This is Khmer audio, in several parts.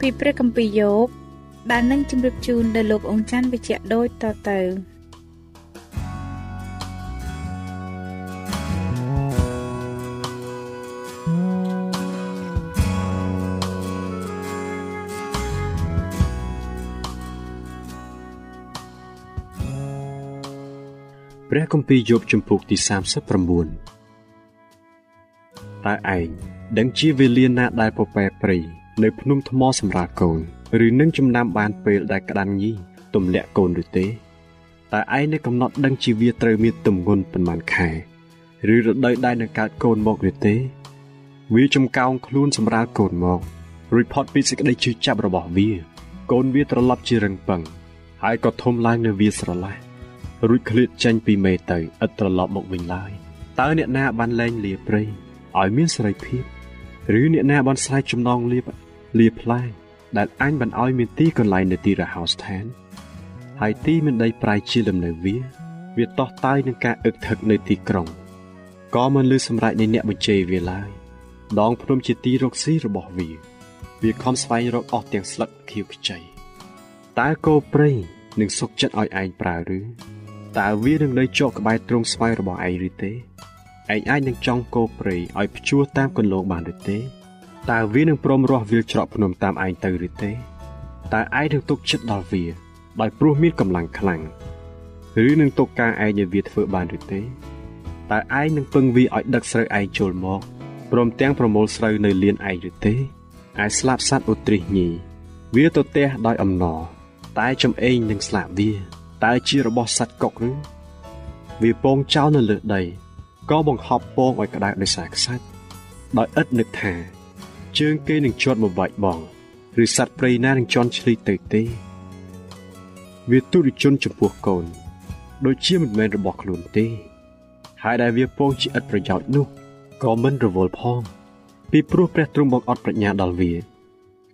ពីព្រះគម្ពីរយោបដែលនឹងជម្រាបជូនដល់លោកអង្ចាន់វិជ្ជៈដូចតទៅព្រះគម្ពីរយោបជំពូកទី39តើឯងដឹងជាវេលាណាដែលពពែព្រៃ នៅភ្នំថ្មសម្រាប់កូនឬនឹងចំណាំបានពេលដែលក្តាន់ញីទម្លាក់កូនឬទេតើឯងនៅកំណត់ដឹងជាវាត្រូវមានទម្ងន់ប៉ុន្មានខែឬរដូវដែលនឹងកើតកូនមកឬទេ វាចំកោងខ្លួនសម្រាប់កូនមករួចផុតពីសេចក្តីជឿចាប់របស់វា កូនវាត្រឡប់ជារឹងប៉ឹងហើយក៏ធំឡើងនៅវាស្រឡះរួចឃ្លាតចេញពីមេទៅឥតត្រឡប់មកវិញឡើយតើអ្នកណាបានលែងលាព្រៃឲ្យមានសេរីភាព ឬអ្នកណាបានស្រែកចំណងលៀប លាផ្លែដែលអញបានឲ្យមានទីកន្លែងនៅទីរហោស្ថាន ហើយទីមានដីប្រៃជាលំនៅវា វាតោះតាយនឹងការអឹកថឹកនៅទីក្រុងក៏មិនលឺសម្រេចនៃអ្នកបញ្ជេរវាឡើយដងភ្នំជាទីរកស៊ីរបស់វា វាខំស្វែងរកអស់ទាំងស្លឹកខៀវខ្ចីតើគោព្រៃនឹងសុកចិត្តឲ្យឯងប្រើឬតើវានឹងនៅជាប់ក្បែរទ្រង់ស្វែងរបស់ឯងឬទេឯងអាចនឹងចង់គោព្រៃឲ្យព្យួរតាមគន្លងបានឬទេ តើវានឹងព្រមរស់វាលច្រកភ្នំតាមឯងទៅឬទេតើឯងនឹងទុកចិត្តដល់វា ដោយព្រោះមានកម្លាំងខ្លាំងឬនឹងទុកការឯងឲ្យវាធ្វើបានឬទេតើឯងនឹងពឹងវាឲ្យដឹកស្រូវឯងចូលមកព្រមទាំងប្រមូលស្រូវនៅលៀនឯងឬទេឯស្លាប់សត្វឧទ្រិះញីវាទៅទះដោយអំណរតែចំអេងនឹងស្លាប់វាតើជារបស់សត្វកុកឬវាពងចោលនៅលើដីក៏បង្ហប់ពងឲ្យក្តៅដោយសារខ្សាច់ដោយឥតនឹកថា ជើងគេនឹងជាប់មកបាច់បងឬសត្វព្រៃណានឹងជន់ឈ្លីទៅទេវាទុរជនចំពោះកូន ដូចជាមិនមែនរបស់ខ្លួនទេ ហើយដែលវាពងជាឥតប្រយោជន៍នោះក៏មិនរវល់ផង ពីព្រោះព្រះទ្រង់បង្អត់ប្រាជ្ញាដល់វា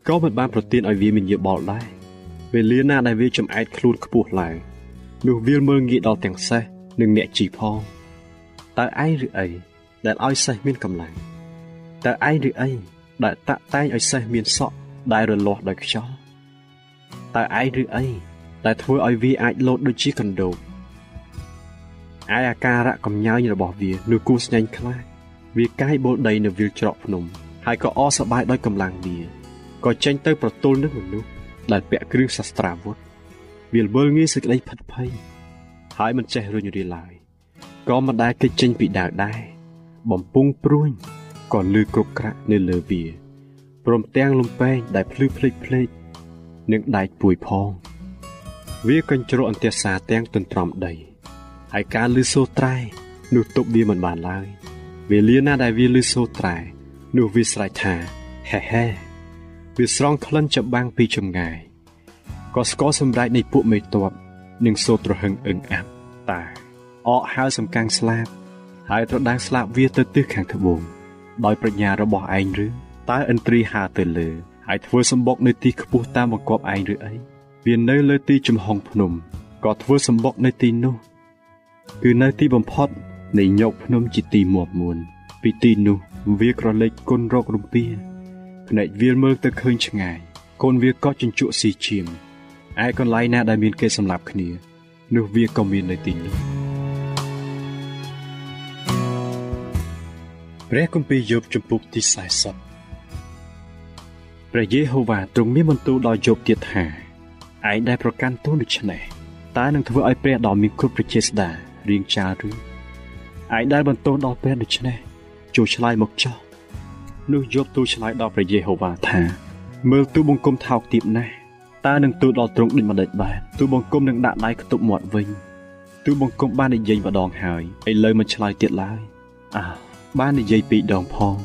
ក៏មិនបានប្រទានឲ្យវាមានយោបល់ដែរវេលាណាដែលវាចំអែតខ្លួនខ្ពស់ឡើងនោះវាមើលងាយដល់ទាំងសេះនិងអ្នកជីផងតើឯងឬអីដែលឲ្យសេះមានកម្លាំងតើឯងឬអី ដែលតាក់តែងឲ្យសេះមានសក់ដែលរលាស់ដោយខ្យល់តើឯងឬអីដែលធ្វើឲ្យវាអាចលោតដូចជាកណ្ដូបឯអាការៈកំញើញរបស់វានោះគួរស្ញែងខ្លាចវាកាយបូលដីនៅវាលច្រកភ្នំហើយក៏អសប្បាយដោយកម្លាំងវាក៏ចេញទៅប្រទល់នឹងមនុស្សដែលពាក់គ្រឿងសាស្ត្រាវុធវាល្មើងាយសេចក្តីផិតភ័យហើយមិនចេះរុញរាឡើយក៏មិនដែលគេចចេញពីដាវដែរបំពុងព្រួញ ក៏លឺគ្រប់ក្រាក់នៅលើវាព្រមទាំងលំពេងដែលភ្លឺភ្លេចភ្លេចនិងដែកពួយផង វាកញ្ជ្រោះអន្ទះសាទាំងទន្ទ្រាំដីហើយការលឺសូរត្រែនោះទប់វាមិនបានឡើយវេលាណាដែលវាលឺសូរត្រែនោះវាស្រែកថាហេហេវាស្រង់ក្លិនច្បាំងពីចម្ងាយក៏ស្គាល់សម្រែកនៃពួកមេតបនិងសូត្រហឹងអឹងអាប់តាអកហើសំកាំងស្លាប់ហើយត្រដាងស្លាប់វាទៅទិសខាងត្បូង ដោយប្រាជ្ញារបស់ឯងឬតើឥន្ទ្រីហើទៅលើហើយធ្វើសម្បុកនៅទីខ្ពស់តាមបង្គាប់ឯងឬអីវានៅលើទីជំហរភ្នំក៏ធ្វើសម្បុកនៅទីនោះ គឺនៅទីបំផុតនៃញោកភ្នំជាទីមាត់មួនពីទីនោះវាក្រឡេកគុនរករំពាភ្នែកវាមើលទៅឃើញឆ្ងាយ កូនវាក៏ជញ្ជក់ស៊ីឈាមឯកន្លែងណាដែលមានគេសម្លាប់គ្នានោះវាក៏មាននៅទីនោះ ព្រះគម្ពីរយោបជំពូកទី40ព្រះយេហូវ៉ាទ្រង់មានបន្ទូលដល់យោបទៀតថាឯងដែលប្រកាន់ទោសដូច្នេះតើនឹងធ្វើឲ្យព្រះដ៏មានគ្រប់ប្រជាស្ដារៀងចាលឬឯងដែលបន្ទោសដល់ព្រះដូច្នេះចូលឆ្លើយមកចោះនោះយោបទូលឆ្លើយដល់ព្រះយេហូវ៉ាថាមើលទូបង្គំថោកទាបណាស់តើនឹងទូលដល់ទ្រង់ដូចម្ដេចបានទូបង្គំនឹងដាក់ដៃខ្ទប់មាត់វិញទូបង្គំបាននិយាយម្ដងហើយឥឡូវមិនឆ្លើយទៀតឡើយអើ បាននិយាយពីរដងផង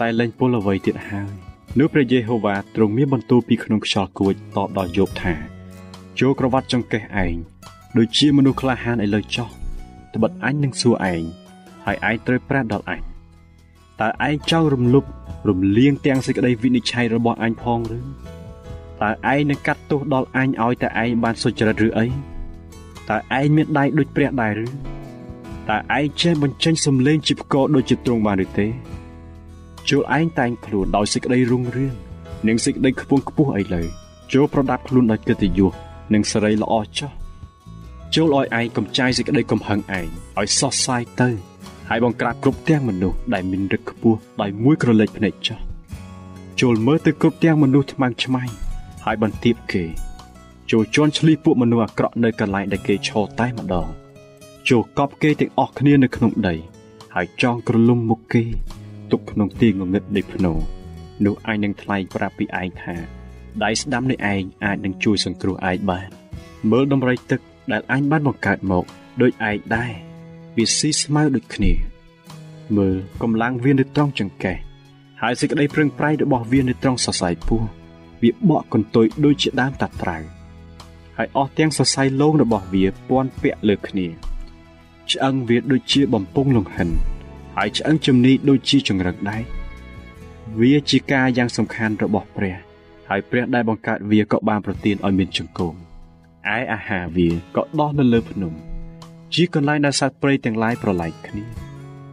តែលែងពលអ្វីទៀតហើយនោះព្រះយេហូវ៉ាទ្រង់មានបន្ទូលពីក្នុងខ្យល់គួចតបដល់យោបថាចូលក្រវ៉ាត់ចង្កេះឯងដូចជាមនុស្សក្លាហានឥឡូវចោះត្បិតអញនឹងសួរឯងហើយឯងត្រូវប្រាប់ដល់អញតើឯងចង់រំលប់រំលៀងទាំងសេចក្តីវិនិច្ឆ័យរបស់អញផងឬតើឯងនឹងកាត់ទោសដល់អញឲ្យតែឯងបានសុចរិតឬអីតើឯងមានដៃដូចព្រះដែរឬ តើឯងចេះបញ្ចេញសំឡេងជាផ្គរដូចជាទ្រង់បានឬទេចូលឯងតែងខ្លួនដោយសេចក្តីរុងរឿងនិងសេចក្តីខ្ពង់ខ្ពស់អីលើចូលប្រដាប់ខ្លួនដោយកិត្តិយសនិងសេរីល្អចោះចូលឲ្យឯងកំចាយសេចក្តីកំហឹងឯងឲ្យសោះសាយទៅហើយបង្ក្រាបគ្រប់ទាំងមនុស្សដែលមានរឹកខ្ពស់ដោយមួយក្រឡេកភ្នែកចោះចូលមើលទៅគ្រប់ទាំងមនុស្សថ្មើងឆ្មៃហើយបន្ទាបគេចូលជន់ឈ្លីពួកមនុស្សអាក្រក់នៅកន្លែងដែលគេឈរតែម្ដង ចូលកប់គេទាំងអស់គ្នានៅក្នុងដី ហើយចងក្រឡុំមុខគេ ទុកក្នុងទីងងឹតនៃភ្នោនោះឯងនឹងថ្លែងប្រាប់ពីឯងថាដៃស្ដាំនៃឯងអាចនឹងជួយសង្គ្រោះឯងបានមើលដំរីទឹកដែលអញបានបង្កើតមកដូចឯងដែរវាស៊ីស្មៅដូចគ្នា មើលកម្លាំងវានៅត្រង់ចង្កេះហើយសេចក្តីប្រឹងប្រែងរបស់វានៅត្រង់សរសៃពោះវាបកកន្ទុយដូចជាដើមតាត្រៅហើយអស់ទាំងសរសៃលោងរបស់វាពាន់ពាក់លើគ្នា ឆ្អឹងវាដូចជាបំពង់លង្ហិនហើយឆ្អឹងជំនីដូចជាចង្រឹកដែរវាជាការយ៉ាងសំខាន់របស់ព្រះ ហើយព្រះដែលបង្កើតវាក៏បានប្រទានឲ្យមានចង្គង់ឯអាហារវាក៏ដោះនៅលើភ្នំ ជាកន្លែងដែលសត្វព្រៃទាំងឡាយប្រឡែកគ្នា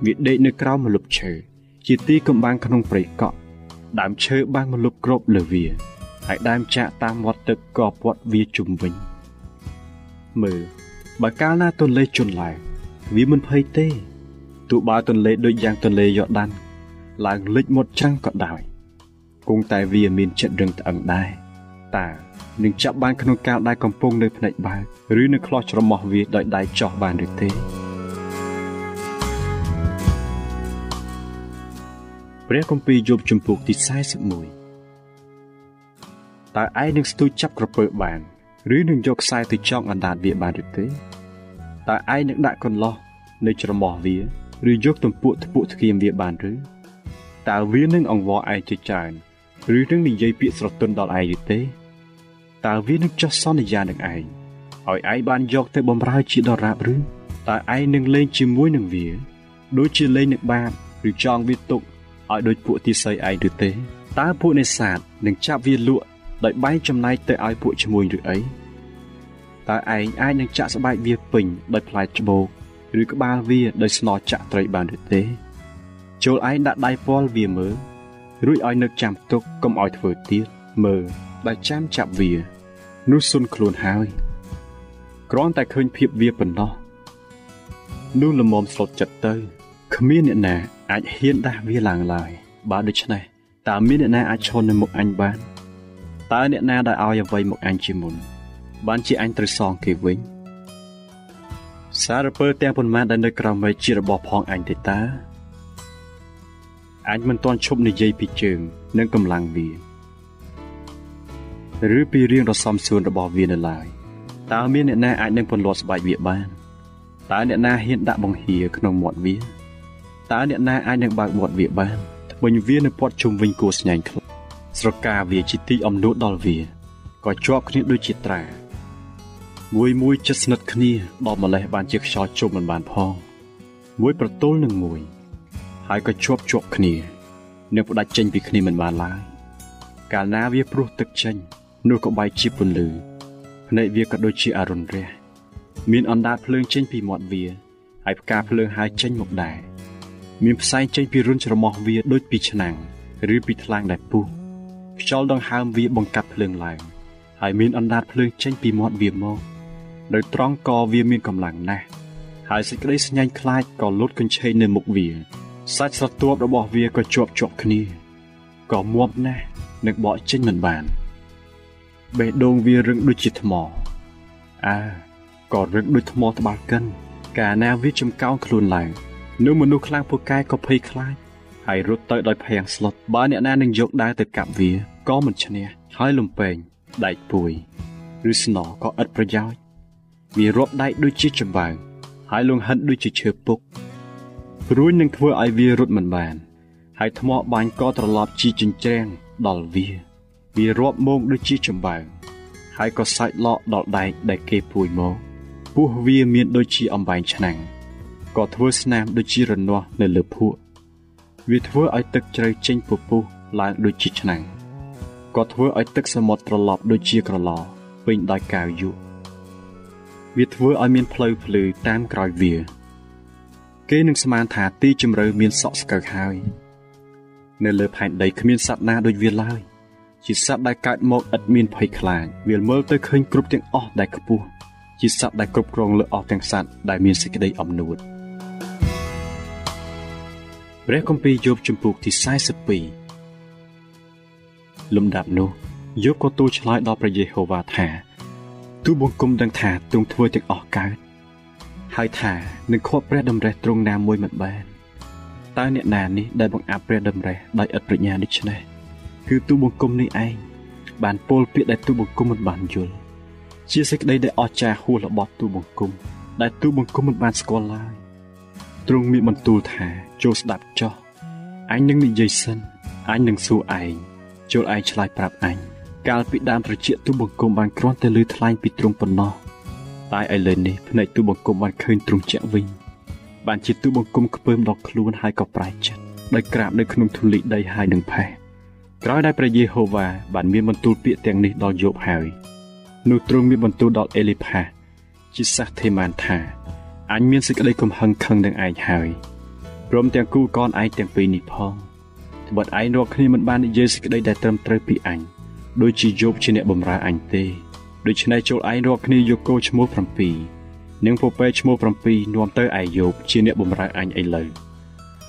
វាដេកនៅក្រោមម្លប់ឈើជាទីកំបាំងក្នុងព្រៃកក់ដើមឈើបាំងម្លប់គ្របលើវាហើយដើមចាក់តាមមាត់ទឹកក៏ពាត់វាជុំវិញមើលបើកាលណាទន្លេជន់ឡើង វាមិនភ័យទេទោះបើទន្លេដូចយ៉ាងទន្លេយ៉ូដានឡើងលិចមុតច្រាំងក៏ដោយគង់តែវាមានចិត្តរឹងត្អឹងដែរតានឹងចាប់បានក្នុងកាលដែលកំពុងនៅភ្នែកបើកឬនៅខ្លោះច្រមុះវាដោយដៃចោះបានឬទេព្រះគម្ពីរយោបជំពូកទី41តើឯងនឹងស្ទូចចាប់ក្រពើបាន ឬនឹងយកខ្សែទៅចងអណ្ដាតវាបានឬទេ តើឯងនឹងដាក់កន្លោះនៅច្រមុះវាឬយកទំពក់ធ្ពក់ធ្គាមវាបានឬតើវានឹងអង្វរឯងជាច្រើនឬនឹងនិយាយពាក្យស្រទន់ដល់ឯងឬទេតើវានឹងចោះសន្យានឹងឯងឲ្យឯងបានយកទៅបំរើជាដរាបឬតើឯងនឹងលេងជាមួយនឹងវា ដូចជាលេងនឹងបាបឬចង់វាទុកឲ្យដូចពួកទាស័យឯងឬទេតើពួកនេសាទនឹងចាប់វាលក់ដោយបែងចំណែកទៅឲ្យពួកឈ្មួញឬអី តើឯងអាចនឹងចាក់ស្បែកវាពេញដោយផ្លែច្បោកឬក្បាលវាដោយស្នចាក់ត្រីបានឬទេចូលឯងដាក់ដៃពាល់វាមើលរួចឲ្យនឹកចាំទុកកុំឲ្យធ្វើទៀតមើលដែលចាំចាប់វានោះសុនខ្លួនហើយគ្រាន់តែឃើញភាពវាប៉ុណ្ណោះនោះល្មមស្លុតចិត្តទៅគ្មានអ្នកណាអាចហ៊ានដាស់វាឡើងឡើយបើដូច្នេះតើមានអ្នកណាអាចឈរនៅមុខអញបានតើអ្នកណាដែលឲ្យអ្វីមកអញជាមុន បានជាអញត្រូវសងគេវិញសារពើទាំងប៉ុន្មានដែលនៅក្រោមមេឃជារបស់ផងអញទេតាអញមិនទាន់ឈប់និយាយពីជើង និងកម្លាំងវាឬពីរៀងដ៏សំសួនរបស់វានៅឡើយតើមានអ្នកណាអាចនឹងពន្លត់ស្បែកវាបានតើអ្នកណាហ៊ានដាក់បង្ហៀក្នុងមាត់វាតើអ្នកណាអាចនឹងបើកមាត់វាបានត្បិញវានៅពាត់ជុំវិញគួរស្ញែងខ្លាំងស្រកាវាជាទីអំនួតដល់វាក៏ជាប់គ្នាដូចជាត្រា មួយមួយចិត្តស្និទ្ធគ្នាដល់ម្លេះបានជាខ្យល់ជុំមិនបានផងមួយប្រទល់នឹងមួយហើយក៏ជាប់ជាប់គ្នានឹងផ្ដាច់ចេញពីគ្នាមិនបានឡើយកាលណាវាព្រោះទឹកចេញនោះក៏បែកជាពន្លឺភ្នែកវាក៏ដូចជាអរុណរះមានអណ្ដាតភ្លើងចេញពីមាត់វាហើយផ្កាភ្លើងហើយចេញមកដែរមានផ្សែងចេញពីរុនច្រមុះវាដូចពីឆ្នាំងឬពីថ្លាងដែលពុះខ្យល់ដង្ហើមវាបង្កាត់ភ្លើងឡើងហើយមានអណ្ដាតភ្លើងចេញពីមាត់វាមក ដោយត្រង់កវាមានកម្លាំងណាស់ហើយសេចក្តីស្ញាញ់ខ្លាចក៏លូតកញ្ឆេងនៅមុខវា សាច់ស្រទាប់របស់វាក៏ជាប់ជាប់គ្នាក៏មាំណាស់នឹងបកចេញមិនបានបេះដូងវារឹងដូចជាថ្មអើក៏រឹងដូចថ្មត្បាល់កិន កាលណាវាចំកោងខ្លួនឡើងនោះមនុស្សខ្លាំងពូកែក៏ភ័យខ្លាចហើយរត់ទៅដោយភាំងស្លុតបើអ្នកណានឹងយកដាវទៅកាប់វាក៏មិនឈ្នះហើយលំពេងដែកពួយឬស្នក៏ឥតប្រយោជន៍ វារាប់ដែកដូចជាចំបើងហើយលងហិនដូចជាឈើពុករួញនឹងធ្វើឲ្យវារត់មិនបាន ហើយថ្មបាញ់ក៏ត្រឡប់ជាចិញ្ច្រាំងដល់វា វារាប់មងដូចជាចំបើងហើយក៏សាច់ឡកដល់ដែកដែលគេពួយមកពោះវាមានដូចជាអំបែងឆ្នាំងក៏ធ្វើស្នាមដូចជារនាស់នៅលើភក់វាធ្វើឲ្យទឹកជ្រៅចេញពពុះឡើងដូចជាឆ្នាំងក៏ធ្វើឲ្យទឹកសមុទ្រត្រឡប់ដូចជាក្រឡពេញដោយកាវយុ វាធ្វើឲ្យមានផ្លូវភ្លឺតាមក្រោយវា គេនឹងស្មានថាទីជម្រៅមានសក់ស្កូវហើយ នៅលើផែនដីគ្មានសត្វណាដូចវាឡើយជាសត្វដែលកើតមកឥតមានភ័យខ្លាចវាមើលទៅឃើញគ្រប់ទាំងអស់ដែលខ្ពស់ជាសត្វដែលគ្រប់គ្រងលើអស់ទាំងសត្វដែលមានសេចក្តីអំនួតព្រះគម្ពីរយោបជំពូកទី42លំដាប់នោះយោបក៏ទូលឆ្លើយដល់ព្រះយេហូវ៉ាថា ទូបង្គំដឹងថាទ្រង់ធ្វើទាំងអស់កើតហើយថានឹងខកព្រះតម្រេះទ្រង់ណាមួយមិនបានតើអ្នកណានេះដែលបង្អាប់ព្រះតម្រេះដោយឥតប្រាជ្ញាដូច្នេះគឺទូបង្គំនេះឯងបានពោលពាក្យដែលទូបង្គំមិនបានយល់ជាសេចក្តីដែលអស្ចារ្យហួសរបស់ទូបង្គំដែលទូបង្គំមិនបានស្គាល់ឡើយទ្រង់មានបន្ទូលថាចូលស្ដាប់ចោះអញនឹងនិយាយសិនអញនឹងសួរឯងចូលឯងឆ្លើយប្រាប់អញ កាលពីដើមត្រជាទូបង្គំបានគ្រាន់តែលឺថ្លែងពីទ្រង់ប៉ុណ្ណោះតែឥឡូវនេះភ្នែកទូបង្គំបានឃើញទ្រង់ជាក់វិញបានជាទូបង្គំខ្ពើមដល់ខ្លួនហើយក៏ប្រែចិត្តដោយក្រាបនៅក្នុងធូលីដីហើយនឹងផេះក្រោយដែលព្រះយេហូវ៉ាបានមានបន្ទូលពាក្យទាំងនេះដល់យោបហើយនោះទ្រង់មានបន្ទូលដល់អេលីផាជាសាសធេម៉ានថាអញមានសេចក្តីកំហឹងខឹងនឹងឯងហើយព្រមទាំងគូកនឯងទាំងពីរនេះផងត្បិតឯងរកគ្នាមិនបាននិយាយសេចក្តីដែលត្រឹមត្រូវពីអញ ដូចជាយោបជាអ្នកបម្រើអញទេដូច្នេះចូលឯងរកគ្នាយកគោឈ្មោះ7និងពពែឈ្មោះ7នាំទៅឯយោបជាអ្នកបម្រើអញឥឡូវ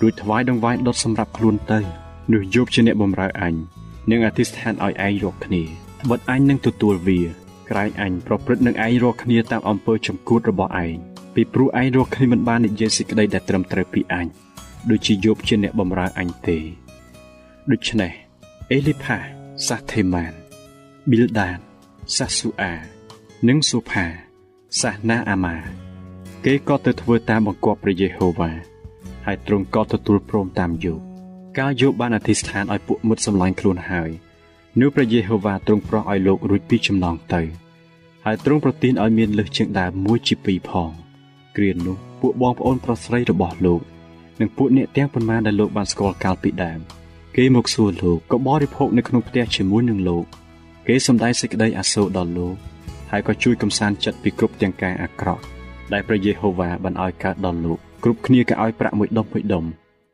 រួចថ្វាយដង្វាយដុតសម្រាប់ខ្លួនទៅនោះយោបជាអ្នកបម្រើអញនឹងអធិស្ឋានឲ្យឯងរកគ្នាត្បិតអញនឹងទទួលវាក្រែងអញប្រព្រឹត្តនឹងឯងរកគ្នាតាមអំពើចំគួតរបស់ឯងពីព្រោះឯងរកគ្នាមិនបាននិយាយសេចក្តីដែលត្រឹមត្រូវពីអញដូចជាយោបជាអ្នកបម្រើអញទេដូច្នេះអេលីផា សាថេម៉ានប៊ីលដានសាស៊ូអានិងសូផាសាសណាអាម៉ាគេក៏ទៅធ្វើតាមបង្គាប់ព្រះយេហូវ៉ាហើយទ្រង់ក៏ទទួលព្រមតាមយោបកាលយោបបានអធិស្ឋានឲ្យពួកមុតសម្លាញ់ខ្លួនហើយនោះព្រះយេហូវ៉ាទ្រង់ប្រោះឲ្យលោករួចពីចំណងទៅហើយទ្រង់ប្រទានឲ្យមានលើសជាងដើមមួយជាពីរផងគ្រានោះពួកបងប្អូនប្រុសស្រីរបស់លោក និងពួកអ្នកទាំងប៉ុន្មានដែលលោកបានស្គាល់កាលពីដើម គេមកសួរលោកក៏បរិភោគនៅក្នុងផ្ទះជាមួយនឹងលោក គេសម្ដែងសេចក្តីអាសូរដល់លោកហើយក៏ជួយកំសាន្តចិត្តពីគ្រប់ទាំងការអាក្រក់ដែលព្រះយេហូវ៉ាបានឲ្យកើតដល់លោកគ្រប់គ្នាក៏ឲ្យប្រាក់មួយដុំមួយដុំ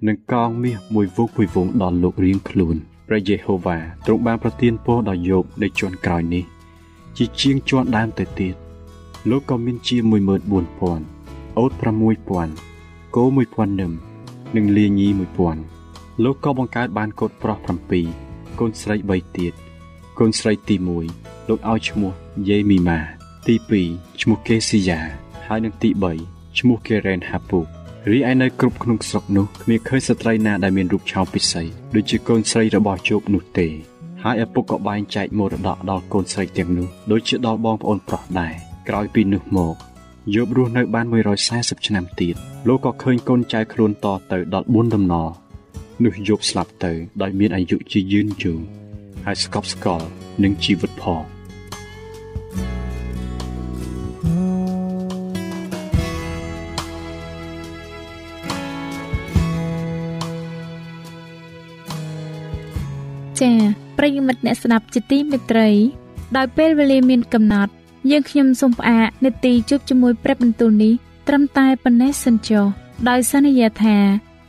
និងកងមាសមួយវងមួយវងដល់លោករៀងខ្លួនព្រះយេហូវ៉ាទ្រង់បានប្រទានពរដល់យោបនៅជាន់ក្រោយនេះ ជាជាងជាន់ដើមទៅទៀតលោកក៏មានជា14000អូត6000គោ1000នឹមនិងលាញី1000 លោកក៏បង្កើតបានកូនប្រុស7កូនស្រី3ទៀតកូនស្រីទី1លោកឲ្យឈ្មោះយេមីម៉ាទី2ឈ្មោះកេស៊ីយ៉ាហើយនិងទី3ឈ្មោះកេរ៉ែនហាពូរីឯនៅគ្រប់ក្នុងស្រុកនោះគ្មានឃើញស្ត្រីណាដែលមានរូបឆោមពិសីដូចជាកូនស្រីរបស់ជោបនោះទេហើយឪពុកក៏បែងចែកមរតកដល់កូនស្រីទាំងនោះដូចជាដល់បងប្អូនប្រុសដែរក្រោយពីនោះមកយប់រស់នៅបាន140ឆ្នាំទៀតលោកក៏ឃើញកូនចៅខ្លួនតទៅដល់4ដំណរ នោះយប់ស្លាប់ទៅ ដោយមានអាយុជាយឺនយូរហើយស្កប់ស្កល់នឹងជីវិតផងចា៎ប្រិយមិត្តអ្នកស្ដាប់ជាទីមេត្រី ដោយពេលវេលាមានកំណត់ យើងខ្ញុំសូមផ្អាកនេតិជប់ជាមួយព្រឹបបន្ទូលនេះត្រឹមតែប៉ុណ្ណេះសិនចុះដោយសន្យាថា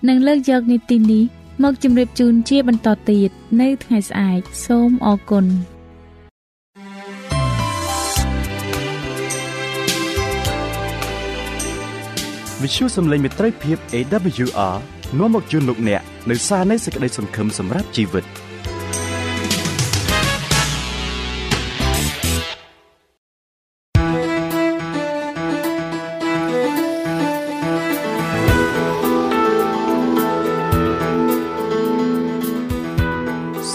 នឹងលើកយកនីតិនេះ មកជម្រាបជូនជាបន្តទៀតនៅថ្ងៃស្អែកសូមអរគុណវិទ្យុសំឡេងមេត្រីភាព AWR នាំមកជូនលោកអ្នកនៅសារនៃសេចក្តីសង្ឃឹមសម្រាប់ជីវិត។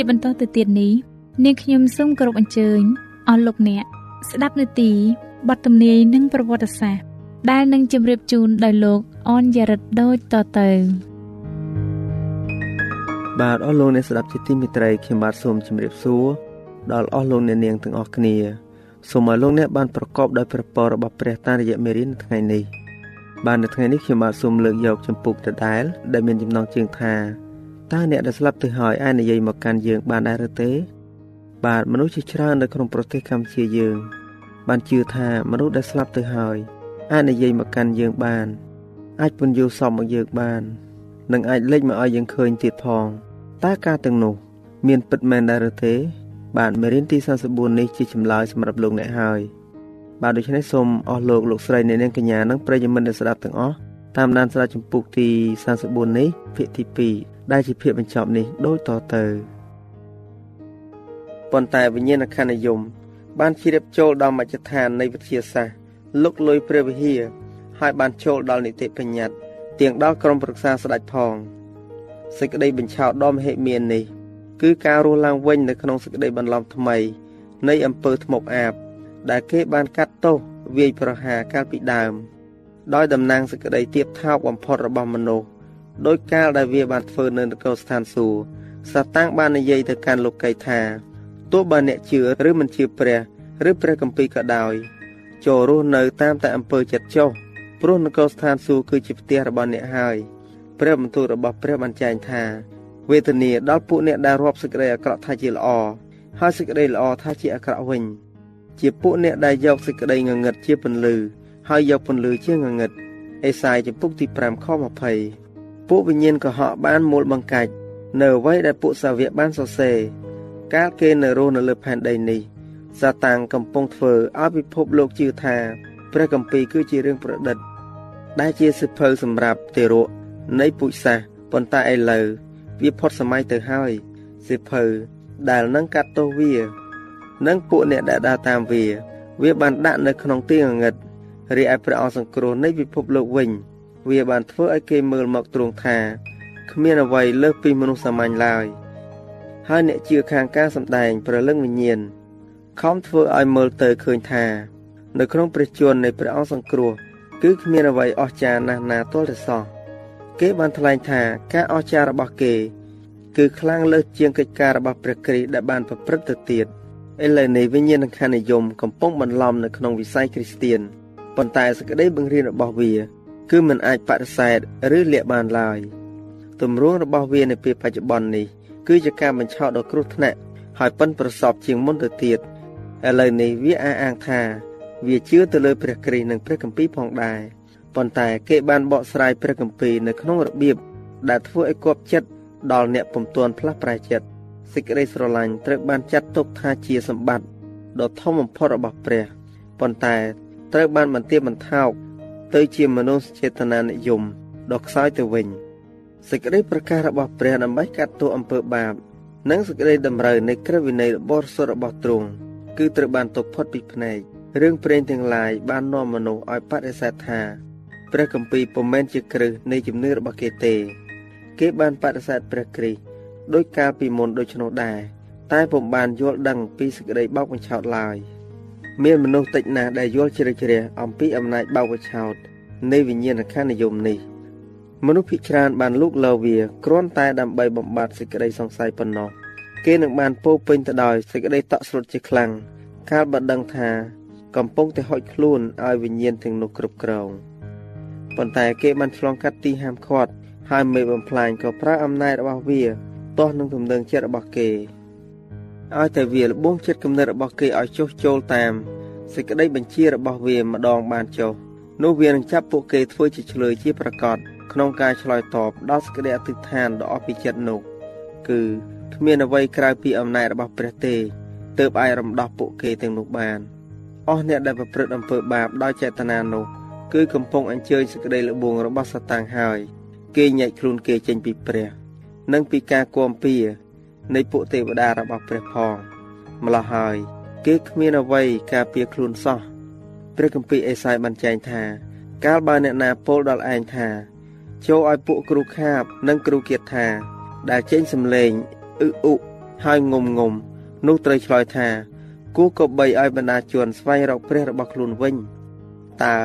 ជាបន្តទៅទៀតនេះនាងខ្ញុំសូមគោរពអញ្ជើញអស់លោកអ្នកស្ដាប់នាទីបទទំនាយនិងប្រវត្តិសាស្ត្រដែលនឹងជម្រាបជូនដោយលោកអនយ៉ារិតដូចតទៅបាទអស់លោកអ្នកស្ដាប់ជាទីមេត្រីខ្ញុំបាទសូមជម្រាបសួរដល់អស់លោកអ្នកនាងទាំងអស់គ្នាសូមឲ្យលោកអ្នកបានប្រកបដោយព្រះពររបស់ព្រះតាមរយៈមេរៀននៅថ្ងៃនេះបាទនៅថ្ងៃនេះខ្ញុំបាទសូមលើកយកចម្ពោះដដែលដែលមានចំណងជើងថា តើអ្នកដែលស្លាប់ទៅហើយអាចនិយាយមកកាន់យើងបានដែរឬទេ បាទមនុស្សជាច្រើននៅក្នុងប្រទេសកម្ពុជាយើង បានជឿថាមនុស្សដែលស្លាប់ទៅហើយអាចនិយាយមកកាន់យើងបាន អាចពន្យល់សពមកយើងបាននិងអាចលេចមកឲ្យយើងឃើញទៀតផងតើការទាំងនោះ មានពិតមែនដែរឬទេ បាទមេរៀនទី44នេះជាចម្លើយសម្រាប់លោកអ្នកហើយបាទដូច្នេះសូមអស់លោកលោកស្រីអ្នកនាងកញ្ញានិងប្រិយមិត្តអ្នកស្ដាប់ទាំងអស់ តាមដានស្ដាប់ចម្ពោះទី44នេះភាគទី2ដែលជាភាពបញ្ចប់នេះដូចតទៅប៉ុន្តែវិញ្ញាណក្ខន្ធនិយម បានជ្រាបចូលដល់មជ្ឈដ្ឋាននៃវិទ្យាសាស្ត្រលុកលុយព្រះវិហារហើយបានចូលដល់នីតិបញ្ញត្តិទាំងដល់ក្រុមប្រឹក្សាស្ដេចផងសេចក្តីបញ្ឆោតដ៏មហិមានេះគឺការរស់ឡើងវិញនៅក្នុងសេចក្តីបន្លំថ្មី នៃអំពើធ្មប់អាបដែលគេបានកាត់ទោសវាយប្រហារកាលពីដើម ដោយតំណាងសេចក្តីទៀបថោកបំផុតរបស់មនុស្សដោយកាលដែលវាបានធ្វើនៅនគរស្ថានសួគ៌សាតាំងបាននិយាយទៅកាន់លោកីថាទោះបើអ្នកជឿឬមិនជឿព្រះឬព្រះគម្ពីរក៏ដោយចូលរស់នៅតាមតែអំពើចិត្តចុះព្រោះនគរស្ថានសួគ៌គឺជាផ្ទះរបស់អ្នកហើយព្រះបន្ទូលរបស់ព្រះបានចែងថាវេទនាដល់ពួកអ្នកដែលរាប់សេចក្តីអាក្រក់ថាជាល្អហើយសេចក្តីល្អថាជាអាក្រក់វិញ ជាពួកអ្នកដែលយកសេចក្តីងងឹតជាពន្លឺ ហើយយកពន្លឺជាងងឹតអេសាយចំពុកទី5ខ20ពួកវិញ្ញាណកុហកបានមូលបង្កាច់នៅអ្វីដែលពួកសាវកបានសរសេរកាលគេនៅរស់នៅលើផែនដីនេះសាតាំងកំពុងធ្វើឲ្យពិភពលោកជឿថាព្រះគម្ពីរគឺជារឿងប្រឌិត ដែលជាសិភៅសម្រាប់ទេរៈនៃពុជសាសប៉ុន្តែឥឡូវវាផុតសម័យទៅហើយសិភៅដែលនឹងកាត់ទោសវា និងពួកអ្នកដែលដើរតាមវា វាបានដាក់នៅក្នុងទីងងឹត រីឯព្រះអង្គសង្គ្រោះនៃពិភពលោកវិញ វាបានធ្វើឲ្យគេមើលមកទ្រង់ថាគ្មានអ្វីលើសពីមនុស្សសាមញ្ញឡើយហើយអ្នកជឿខាងការសម្ដែងប្រលឹងវិញ្ញាណខំធ្វើឲ្យមើលទៅឃើញថា នៅក្នុងព្រះជន្មនៃព្រះអង្គសង្គ្រោះគឺគ្មានអ្វីអស្ចារ្យណាស់ណាទាល់តែសោះគេបានថ្លែងថាការអស្ចារ្យរបស់គេ គឺខ្លាំងលើសជាងកិច្ចការរបស់ព្រះគ្រីស្ទដែលបានប្រព្រឹត្តទៅទៀតឥឡូវនេះវិញ្ញាណខណ្ឌនិយមកំពុងបន្លំនៅក្នុងវិស័យគ្រីស្ទៀន ប៉ុន្តែសក្តីបង្រៀនរបស់វា គឺមិនអាចបដិសេធឬលាក់បានឡើយទម្រង់របស់វានៅពេលបច្ចុប្បន្ននេះគឺជាការបញ្ឆោតដ៏គ្រោះថ្នាក់ហើយប៉ិនប្រសពជាងមុនទៅទៀតឥឡូវនេះវាអះអាងថា វាជឿទៅលើព្រះគ្រីស្ទនិងព្រះគម្ពីរផងដែរប៉ុន្តែគេបានបកស្រាយព្រះគម្ពីរនៅក្នុងរបៀបដែលធ្វើឲ្យគប់ចិត្តដល់អ្នកពុំទាន់ផ្លាស់ប្រែចិត្តសេចក្តីស្រឡាញ់ត្រូវបានចាត់ទុកថាជាសម្បត្តិដ៏ធំបំផុតរបស់ព្រះប៉ុន្តែ ត្រូវបានបន្ទាបបន្ថោកទៅជាមនុស្សចេតនានិយមដ៏ខ្សោយទៅវិញសេចក្តីប្រកាសរបស់ព្រះដើម្បីកាត់ទោសអំពើបាប និងសេចក្តីតម្រូវនៃក្រឹតវិន័យបរិសុទ្ធរបស់ទ្រង់គឺត្រូវបានទុកផុតពីភ្នែករឿងព្រេងទាំងឡាយបាននាំមនុស្សឲ្យបដិសេធថាព្រះគម្ពីរពុំមែនជាគ្រឹះនៃជំនឿរបស់គេទេ គេបានបដិសេធព្រះគ្រីស្ទដោយកាលពីមុនដូច្នោះដែរតែពុំបានយល់ដឹងពីសេចក្តីបោកបញ្ឆោតឡើយ មានមនុស្សតិចណាស់ដែលយល់ជ្រៅជ្រះអំពីអំណាចបោកបញ្ឆោតនៃវិញ្ញាណក្ខន្ធនិយមនេះមនុស្សភិកច្រើនបានលូកលើវាគ្រាន់តែដើម្បីបំបត្តិសេចក្តីសង្ស័យប៉ុណ្ណោះគេនឹងបានពោពេញទៅដោយសេចក្តីតក់ស្លុតជាខ្លាំងកាលបើដឹងថា កំពុងតែហុចខ្លួនឲ្យវិញ្ញាណទាំងនោះគ្រប់គ្រងប៉ុន្តែគេបានឆ្លងកាត់ទីហាមឃាត់ហើយមេបំផ្លាញក៏ប្រើអំណាចរបស់វាទាស់នឹងទំនឹងចិត្តរបស់គេ ឲ្យតែវាលបងចិត្តគំនិតរបស់គេឲ្យចុះចូលតាមសេចក្តីបញ្ជារបស់វាម្ដងបានចុះនោះវានឹងចាប់ពួកគេធ្វើជាឆ្លើយជាប្រកាសក្នុងការឆ្លើយតបដល់សេចក្តីអធិដ្ឋានដ៏អស្ពិចិត្តនោះគឺគ្មានអ្វីក្រៅពីអំណាចរបស់ព្រះទេទើបអាចរំដោះពួកគេទាំងនោះបានអស់អ្នកដែលប្រព្រឹត្តអំពើបាបដោយចេតនានោះគឺកំពុងអញ្ជើញសេចក្តីល្បួងរបស់សាតាំងហើយ គេញែកខ្លួនគេចេញពីព្រះ និងពីការគំពី នៃពួកទេវតារបស់ព្រះផងម្ល៉េះហើយគេគ្មានអ្វីការពារខ្លួនសោះព្រះគម្ពីរអេសាយបានចែងថា កាលបើអ្នកណាពោលដល់ឯងថាចូលឲ្យពួកគ្រូខាប និងគ្រូគៀតថា ដែលចេញសំឡេងអ៊ឺអ៊ុហើយងុំងុំនោះត្រូវឆ្លើយថាគូក៏បីឲ្យបណ្ដាជនស្វែងរកព្រះរបស់ខ្លួនវិញតើ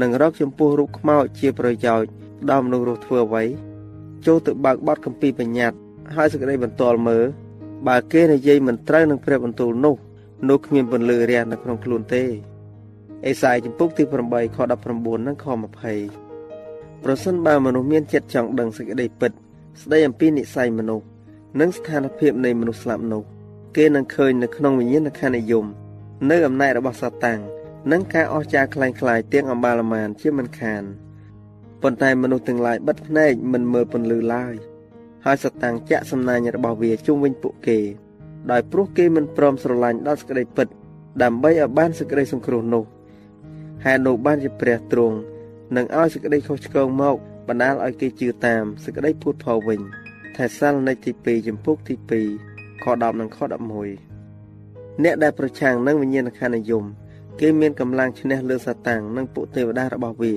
នឹងរកចំពោះរូបខ្មោចជាប្រយោជន៍ដល់មនុស្សរស់ធ្វើអ្វីចូលទៅបើកបទកម្ពីបញ្ញត្តិ ហើយសេចក្តីបន្ទាល់មើលបើគេនិយាយមិនត្រូវនឹងព្រះបន្ទូលនោះនោះគ្មានពន្លឺរះនៅក្នុងខ្លួនទេអេសាយចំពុកទី8ខ19និងខ20ប្រសិនបើមនុស្សមានចិត្តចង់ដឹងសេចក្តីពិត ស្ដីអំពីនិស័យមនុស្សនិងស្ថានភាពនៃមនុស្សស្លាប់នោះគេនឹងឃើញនៅក្នុងវិញ្ញាណខណ្ឌនិយមនៅអំណាចរបស់សាតាំងនិងការអស្ចារ្យคล้ายៗទាំងអម្បាលមានជាមិនខានប៉ុន្តែមនុស្សទាំងឡាយបិទភ្នែកមិនមើលពន្លឺឡើយ ហើយសតាំងចាក់សំណាញ់របស់វាជុំវិញពួកគេ ដោយព្រោះគេមិនព្រមស្រឡាញ់ដល់សេចក្តីពិត ដើម្បីឲ្យបានសេចក្តីសង្គ្រោះនោះហេតុនោះបានជាព្រះទ្រង់នឹងឲ្យសេចក្តីខុសឆ្គងមកបណ្ដាលឲ្យគេជឿតាមសេចក្តីពុតផលវិញថេសាឡូនីកទី2ចំពុកទី2ខ10និងខ11អ្នកដែលប្រឆាំងនឹងវិញ្ញាណក្ខន្ធនិយមគេមានកម្លាំងឈ្នះលើសាតាំងនិងពួកទេវតារបស់វា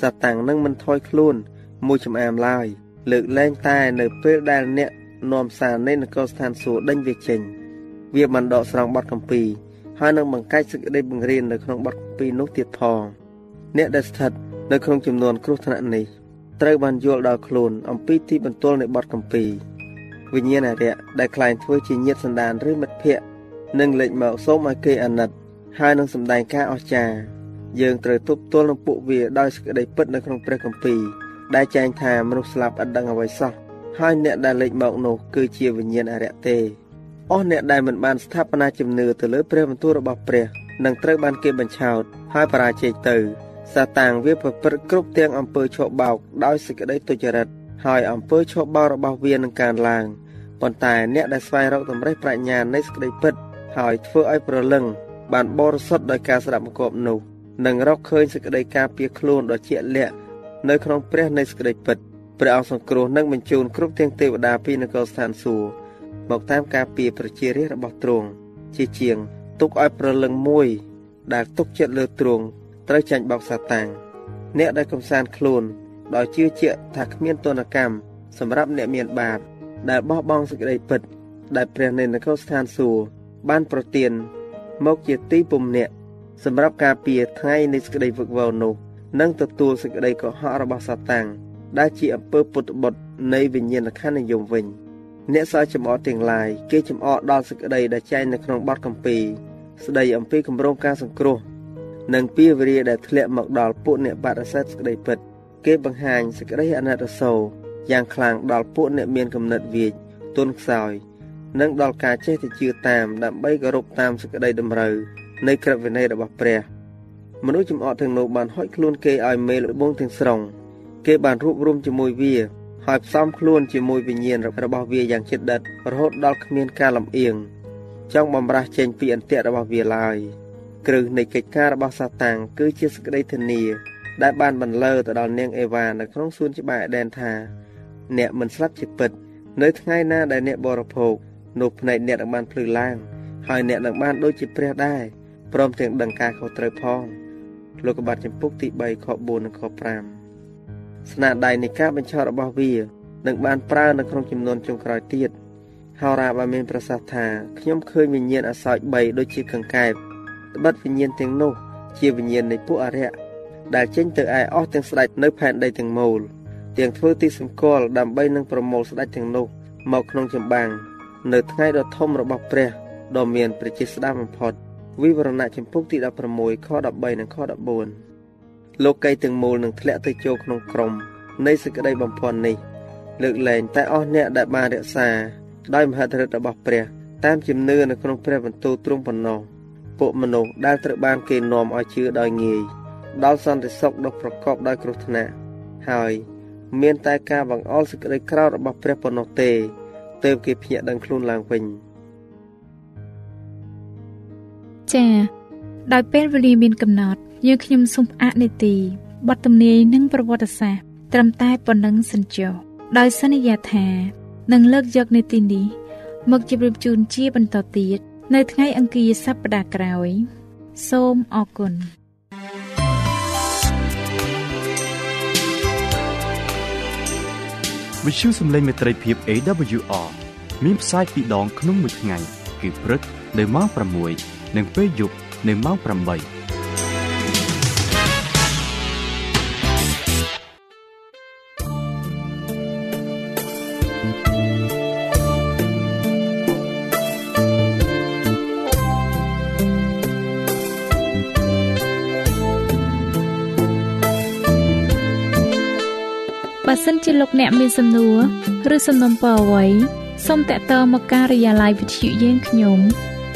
សាតាំងនឹងមិនថយខ្លួនមួយចំអាមឡើយ លើកលែងតែនៅពេលដែលអ្នកនាំសារនៃនគរស្ថានសួគ៌ដេញវាចេញវាបានដកស្រង់បទកម្ពីហើយនឹងបង្កើតសេចក្តីបង្រៀននៅក្នុងបទកម្ពីនោះទៀតផងអ្នកដែលស្ថិតនៅក្នុងចំនួនគ្រោះថ្នាក់នេះត្រូវបានយល់ដល់ខ្លួនអំពីទីបន្ទាល់នៃបទកម្ពីវិញ្ញាណអរិយដែលខ្លែងធ្វើជាញាតសន្តានឬមិត្តភ័ក្តិនឹងលេចមកសូមឲ្យគេអាណិតហើយនឹងសម្ដែងការអស្ចារ្យយើងត្រូវទប់ទល់នឹងពួកវាដោយសេចក្តីពិតនៅក្នុងព្រះគម្ពីរ ដែលចែងថាមនុស្សស្លាប់ឥតដឹងអ្វីសោះហើយអ្នកដែលលេចមកនោះគឺជាវិញ្ញាណអរិយទេអស់អ្នកដែលមិនបានស្ថាបនាជំនឿទៅលើព្រះបន្ទូលរបស់ព្រះនឹងត្រូវបានគេបញ្ឆោតហើយបរាជ័យទៅសាតាំងវាប្រព្រឹត្តគ្រប់ទាំងអំពើឆបោកដោយសេចក្តីទុច្ចរិតហើយអំពើឆបោករបស់វានឹងកើនឡើងប៉ុន្តែអ្នកដែលស្វែងរកតម្រេះប្រាជ្ញានៃសេចក្តីពិតហើយធ្វើឲ្យប្រលឹងបានបរិសុទ្ធដោយការស្ដាប់បង្គាប់នោះនឹងរកឃើញសេចក្តីការពារខ្លួនដ៏ជាក់លាក់ នៅក្នុងព្រះនៃសេចក្តីពិតព្រះអង្គសង្គ្រោះនិងបញ្ជូនគ្រប់ទាំងទេវតាពីនគរស្ថានសួគ៌មកតាមការពារប្រជារាស្ត្ររបស់ទ្រង់ជាជាងទុកឲ្យប្រលឹងមួយ ដែលទុកចិត្តលើទ្រង់ត្រូវចាញ់បោកសាតាំងអ្នកដែលកំសាន្តខ្លួនដោយជឿជាក់ថាគ្មានទនកម្មសម្រាប់អ្នកមានបាបដែលបោះបង់សេចក្តីពិត ដែលព្រះនៃនគរស្ថានសួគ៌បានប្រទានមកជាទីពំនាក់សម្រាប់ការពារថ្ងៃនៃសេចក្តីវឹកវរនោះ និងទទួលសេចក្តីកុហករបស់សាតាំងដែលជាអំពើពុតបុត្រនៃវិញ្ញាណក្ខន្ធនិយមវិញអ្នកសើចំអកទាំងឡាយគេចំអកដល់សេចក្តីដែលចែងនៅក្នុងបទកម្ពីស្ដីអំពីគម្រោងការសង្គ្រោះនិងពីវរាដែលធ្លាក់មកដល់ពួកអ្នកបដិសេធសេចក្តីពិត គេបង្ហាញសេចក្តីអាណិតអាសូរយ៉ាងខ្លាំងដល់ពួកអ្នកមានគំនិតវាចទន់ខ្សោយនិងដល់ការចេះទៅជឿតាមដើម្បីគោរពតាមសេចក្តីតម្រូវនៃក្រឹតវិន័យរបស់ព្រះ មនុស្សចំអកទាំងនោះបានហុចខ្លួនគេឲ្យមេលបងទាំងស្រុងគេបានរួបរวมជាមួយវាហើយផ្សំខ្លួនជាមួយវិញ្ញាណរបស់វាយ៉ាងជិតដិតរហូតដល់គ្មានការលំអៀងចង់បំរាស់ចេញពីអន្ទាក់របស់វាឡើយគ្រឹះនៃកិច្ចការរបស់សាតាំងគឺជាសក្តីធានាដែលបានបន្លឺទៅដល់នាងអេវ៉ានៅក្នុងសួនច្បារអេដែនថាអ្នកមិនស្លាប់ជាពិត នៅថ្ងៃណាដែលអ្នកបរិភោគនោះភ្នែកអ្នកនឹងបានភ្លឺឡើង ហើយអ្នកនឹងបានដូចជាព្រះដែរព្រមទាំងដឹងការខុសត្រូវផង លោកកបាត់ចម្ពុកទី3ខ4និងខ5ស្នាដៃនៃការបញ្ឆោតរបស់វានឹងបានប្រើនៅក្នុងចំនួនចុងក្រោយទៀតហោរាបានមានប្រសាសន៍ថាខ្ញុំឃើញវិញ្ញាណអសោច3ដូចជាកង្កែបត្បិតវិញ្ញាណទាំងនោះ ជាវិញ្ញាណនៃពួកអរិយដែលចេញទៅឯអស់ទាំងស្ដេចនៅផែនដីទាំងមូលទាំងធ្វើទីសម្គាល់ដើម្បីនឹងប្រមូលស្ដេចទាំងនោះមកក្នុងចម្បាំងនៅថ្ងៃដ៏ធំរបស់ព្រះដ៏មានប្រជាស្ដារបំផុត វិវរណៈចម្ពោះទី16ខ13និងខ14លោកីទាំងមូលនឹងធ្លាក់ទៅចូលក្នុងក្រុមនៃសេចក្តីបំផន់នេះ លើកលែងតែអស់អ្នកដែលបានរក្សាដោយមហិទ្ធិឫទ្ធិរបស់ព្រះ តាមជំនឿនៅក្នុងព្រះបន្ទូលទ្រង់ប៉ុណ្ណោះពួកមនុស្សដែលត្រូវបានគេនាំឲ្យជឿដោយងាយដល់សន្តិសុខដ៏ប្រកបដោយគ្រោះថ្នាក់ហើយ មានតែការបង្អល់សេចក្តីក្រោធរបស់ព្រះប៉ុណ្ណោះទេទើបគេភ្ញាក់ដឹងខ្លួនឡើងវិញ ចា៎ដោយពេលវេលាមានកំណត់យើងខ្ញុំសូមផ្អាកនីតិបទទំនាយនិងប្រវត្តិសាស្ត្រត្រឹមតែប៉ុណ្ណឹងសិនចុះដោយសន្យាថានឹងលើកយកនីតិនេះមកជម្រាបជូនជាបន្តទៀតនៅថ្ងៃអង្គារសប្តាហ៍ក្រោយ សូមអរគុណវិទ្យុសំឡេងមេត្រីភាព AWR មានផ្សាយពីរដងក្នុងមួយថ្ងៃគឺព្រឹកនៅម៉ោង6 និងពេលយប់នៅម៉ោង8បើសិនជាលោកអ្នកមានសំណួរឬសំណុំពរអ្វីសូមតាក់ទងមកការិយាល័យវិទ្យុយើងខ្ញុំ